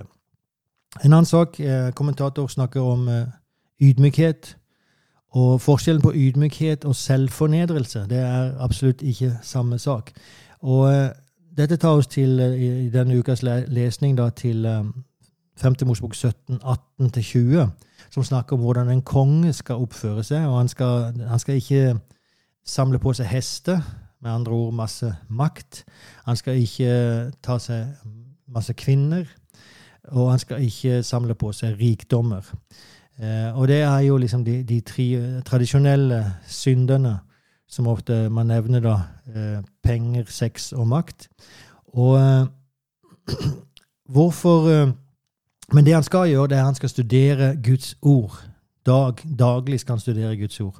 En annen sak, uh, kommentator snakker om ydmykhet. Og forskjellen på ydmykhet og selvfornedrelse det er absolutt ikke samme sak. Og dette tar oss til, i denne ukas lesning da, til um, 5. Mosebok 17, 18-20, som snakker om hvordan en konge skal oppføre seg. og han skal, han skal ikke samle på seg hester, med andre ord masse makt. Han skal ikke ta seg masse kvinner, og han skal ikke samle på seg rikdommer. Eh, og det er jo liksom de, de tre tradisjonelle syndene som ofte man nevner da eh, penger, sex og makt. Og eh, hvorfor Men det han skal gjøre, det er at han skal studere Guds ord. Dag, daglig skal han studere Guds ord.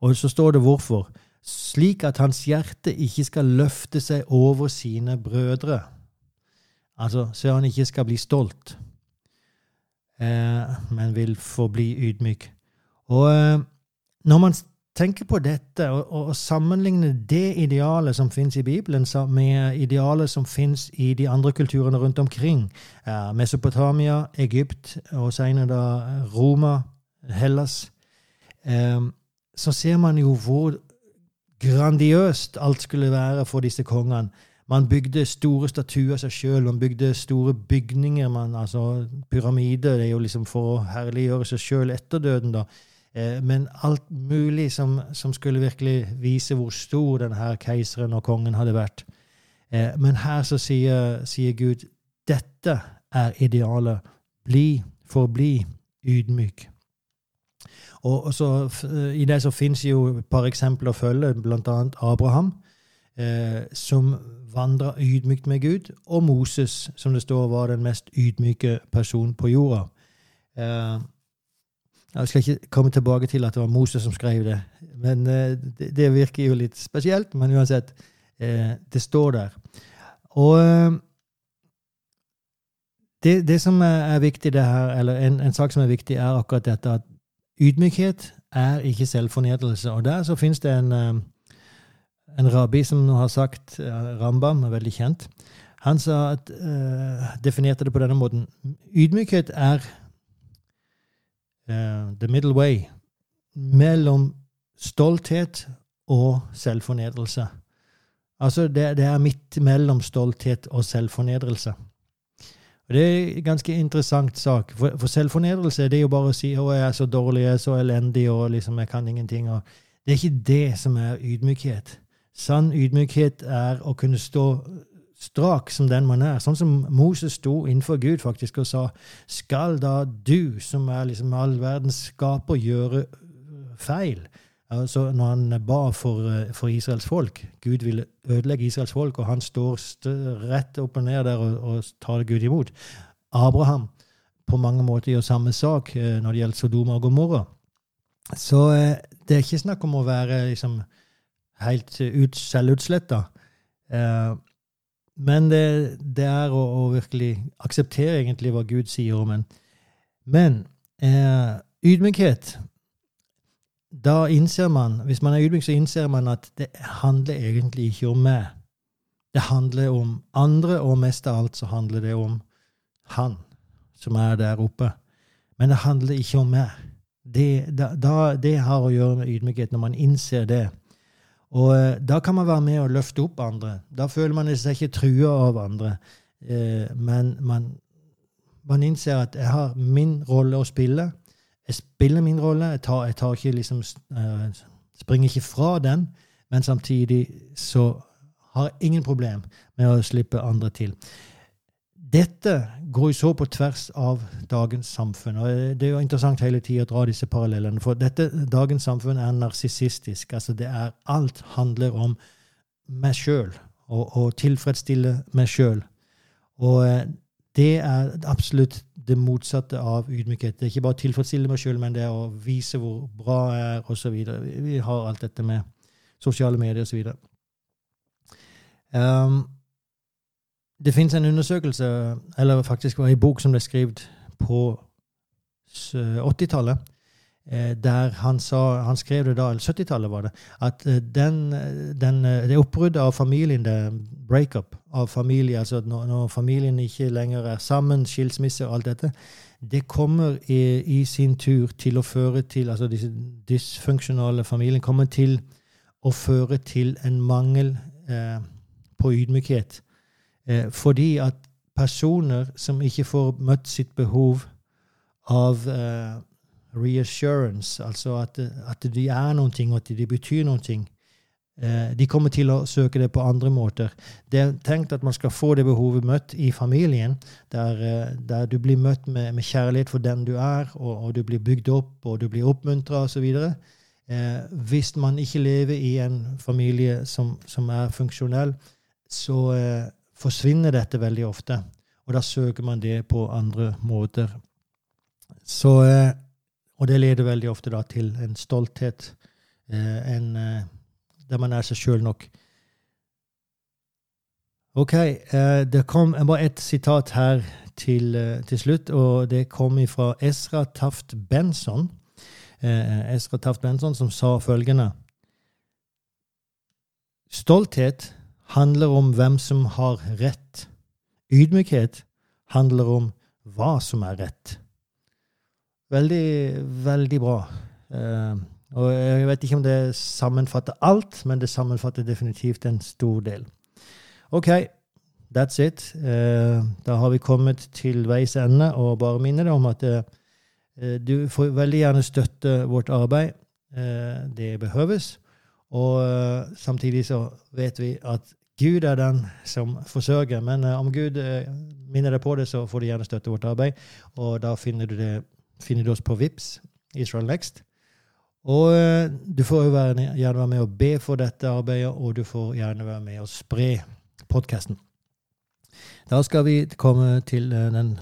Og så står det hvorfor. Slik at hans hjerte ikke skal løfte seg over sine brødre. Altså så han ikke skal bli stolt, eh, men vil forbli ydmyk. Og eh, når man tenker på dette og, og, sammenligner det idealet som finnes i Bibelen, med idealet som finnes i de andre kulturene rundt omkring, Mesopotamia, Egypt og senere da Roma, Hellas, så ser man jo hvor grandiøst alt skulle være for disse kongene. Man bygde store statuer av seg sjøl, man bygde store bygninger. Man, altså Pyramider det er jo liksom for å herliggjøre seg sjøl etter døden. da. Eh, men alt mulig som, som, skulle virkelig vise hvor stor denne keiseren og kongen hadde vært. Eh, men her så sier, sier Gud dette er idealet. Bli, forbli ydmyk. Og, og så, I det så fins jo et par eksempler å følge, bl.a. Abraham, eh, som vandra ydmykt med Gud, og Moses, som det står var den mest ydmyke personen på jorda. Eh, jeg skal ikke komme tilbake til at det var Moses som skrev det, men eh, det, det, virker jo litt spesielt. Men uansett, eh, det står der. Og eh, det, det, som er viktig det her, eller en, en, sak som er viktig, er akkurat dette at ydmykhet er ikke selvfornedrelse. Og der så fins det en, eh, en rabbi som har sagt, Rambam, er veldig kjent, han sa at, uh, definerte det på denne måten. Ydmykhet er uh, the middle way mellom stolthet og selvfornedrelse. Altså, det, det er midt mellom stolthet og selvfornedrelse. Og Det er en ganske interessant sak. For, for selvfornedrelse det er jo bare å si 'Å, jeg er så dårlig, jeg er så elendig, og liksom, jeg kan ingenting'. Og det er ikke det som er ydmykhet. Sann ydmykhet er å kunne stå strak som den man er. Sånn som Moses sto innenfor Gud faktisk og sa 'Skal da du, som er liksom all verdens skaper, gjøre feil?' Altså når han ba for, eh, for, Israels folk Gud ville ødelegge Israels folk, og han står rett opp og ned der og, og tar Gud imot. Abraham på mange måter gjør samme sak eh, når det gjelder Sodoma og Gomorra. Så eh, det er ikke snakk om å være liksom, helt ut, selvutsletta. Men det, det er å, å, virkelig akseptere egentlig hva Gud sier om en. Men eh, ydmykhet da innser man, hvis man er ydmyk, så innser man at det handler egentlig ikke om meg. Det handler om andre, og mest av alt så handler det om han som er der oppe. Men det handler ikke om meg. Det, da, det har å gjøre med ydmykhet, når man innser det. Og eh, da kan man være med og løfte opp andre. Da føler man seg ikke trua av andre. Eh, men man, man innser at jeg har min rolle å spille jeg spiller min rolle. Jeg, tar, jeg tar ikke liksom, uh, springer ikke fra den, men samtidig så har jeg ingen problem med å slippe andre til. Dette går jo så på tvers av dagens samfunn. og Det er jo interessant hele tida å dra disse parallellene. For dette, dagens samfunn er narsissistisk. Altså alt handler om meg sjøl, og, og tilfredsstille meg sjøl. Og eh, det er absolutt det motsatte av ydmykhet. Det er ikke bare å tilfredsstille meg sjøl, men det er å vise hvor bra jeg er, osv. Vi, har alt dette med sosiale medier osv. Um, det fins en undersøkelse, eller faktisk var en bok som ble skrevet på 80-tallet, Eh, der han, sa, han skrev det da, eller 70-tallet var det, at eh, den, den, eh, det oppbruddet av familien, det breakup av familie, altså når, når, familien ikke lenger er sammen, skilsmisse og alt dette, det kommer i, i, sin tur til å føre til altså disse dysfunksjonale familien kommer til å føre til en mangel eh, på ydmykhet. Eh, fordi at personer som ikke får møtt sitt behov av eh, reassurance, altså at, at de er noen ting, og at de betyr noen ting. Eh, de kommer til å søke det på andre måter. Det er tenkt at man skal få det behovet møtt i familien, der, eh, der du blir møtt med, med, kjærlighet for den du er, og, og, du blir bygd opp, og du blir oppmuntra osv. Eh, hvis man ikke lever i en familie som, som er funksjonell, så eh, forsvinner dette veldig ofte. Og da søker man det på andre måter. Så eh, og det leder veldig ofte da til en stolthet, eh, en, eh, der man er seg sjøl nok. Ok, eh, det kom bare ett sitat her til, til, slutt, og det kom fra Esra Taft Benson. Esra Taft Benson, som sa følgende Stolthet handler om hvem som har rett. Ydmykhet handler om hva som er rett. Veldig, veldig bra. Uh, og jeg vet ikke om det sammenfatter alt, men det sammenfatter definitivt en stor del. OK, that's it. Uh, da har vi kommet til veis ende, og bare minner deg om at uh, du får veldig gjerne støtte vårt arbeid. Det behøves. Og samtidig så vet vi at Gud er den som forsørger. Men om Gud minner deg på det, så får du gjerne støtte vårt arbeid. Og da finner du, det, finner du oss på VIPS, Israel Next. Og eh, du får jo gjerne være med å be for dette arbeidet, og du får gjerne være med å spre podkasten. Da skal vi komme til eh, den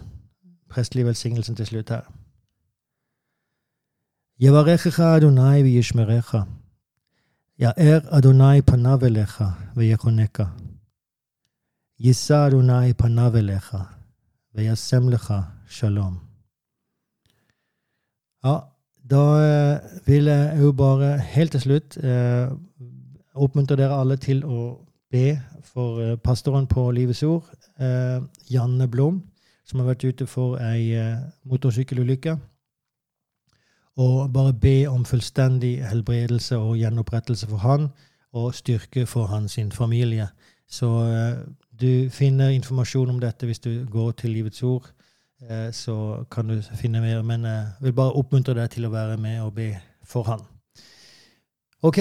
prestelige velsignelsen til slutt her. Yevarechecha Adonai v'yishmerecha. er Adonai panavelecha elecha v'yechonecha. Yisa Adonai panav elecha shalom. Ja, da eh, vil jeg jo bare helt til slutt eh, oppmuntre dere alle til å be for eh, pastoren på Livets Ord, eh, Janne Blom, som har vært ute for ei eh, motorsykkelulykke. Og bare be om fullstendig helbredelse og gjenopprettelse for han, og styrke for hans familie. Så eh, du finner informasjon om dette hvis du går til Livets Ord. Eh, så kan du finne mer. Men jeg vil bare oppmuntre deg til å være med og be for han. Ok,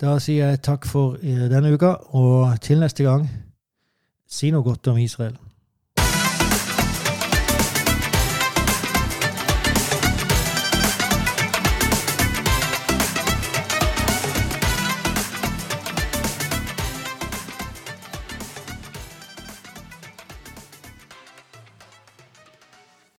da sier jeg takk for denne uka, og til neste gang, si noe godt om Israel.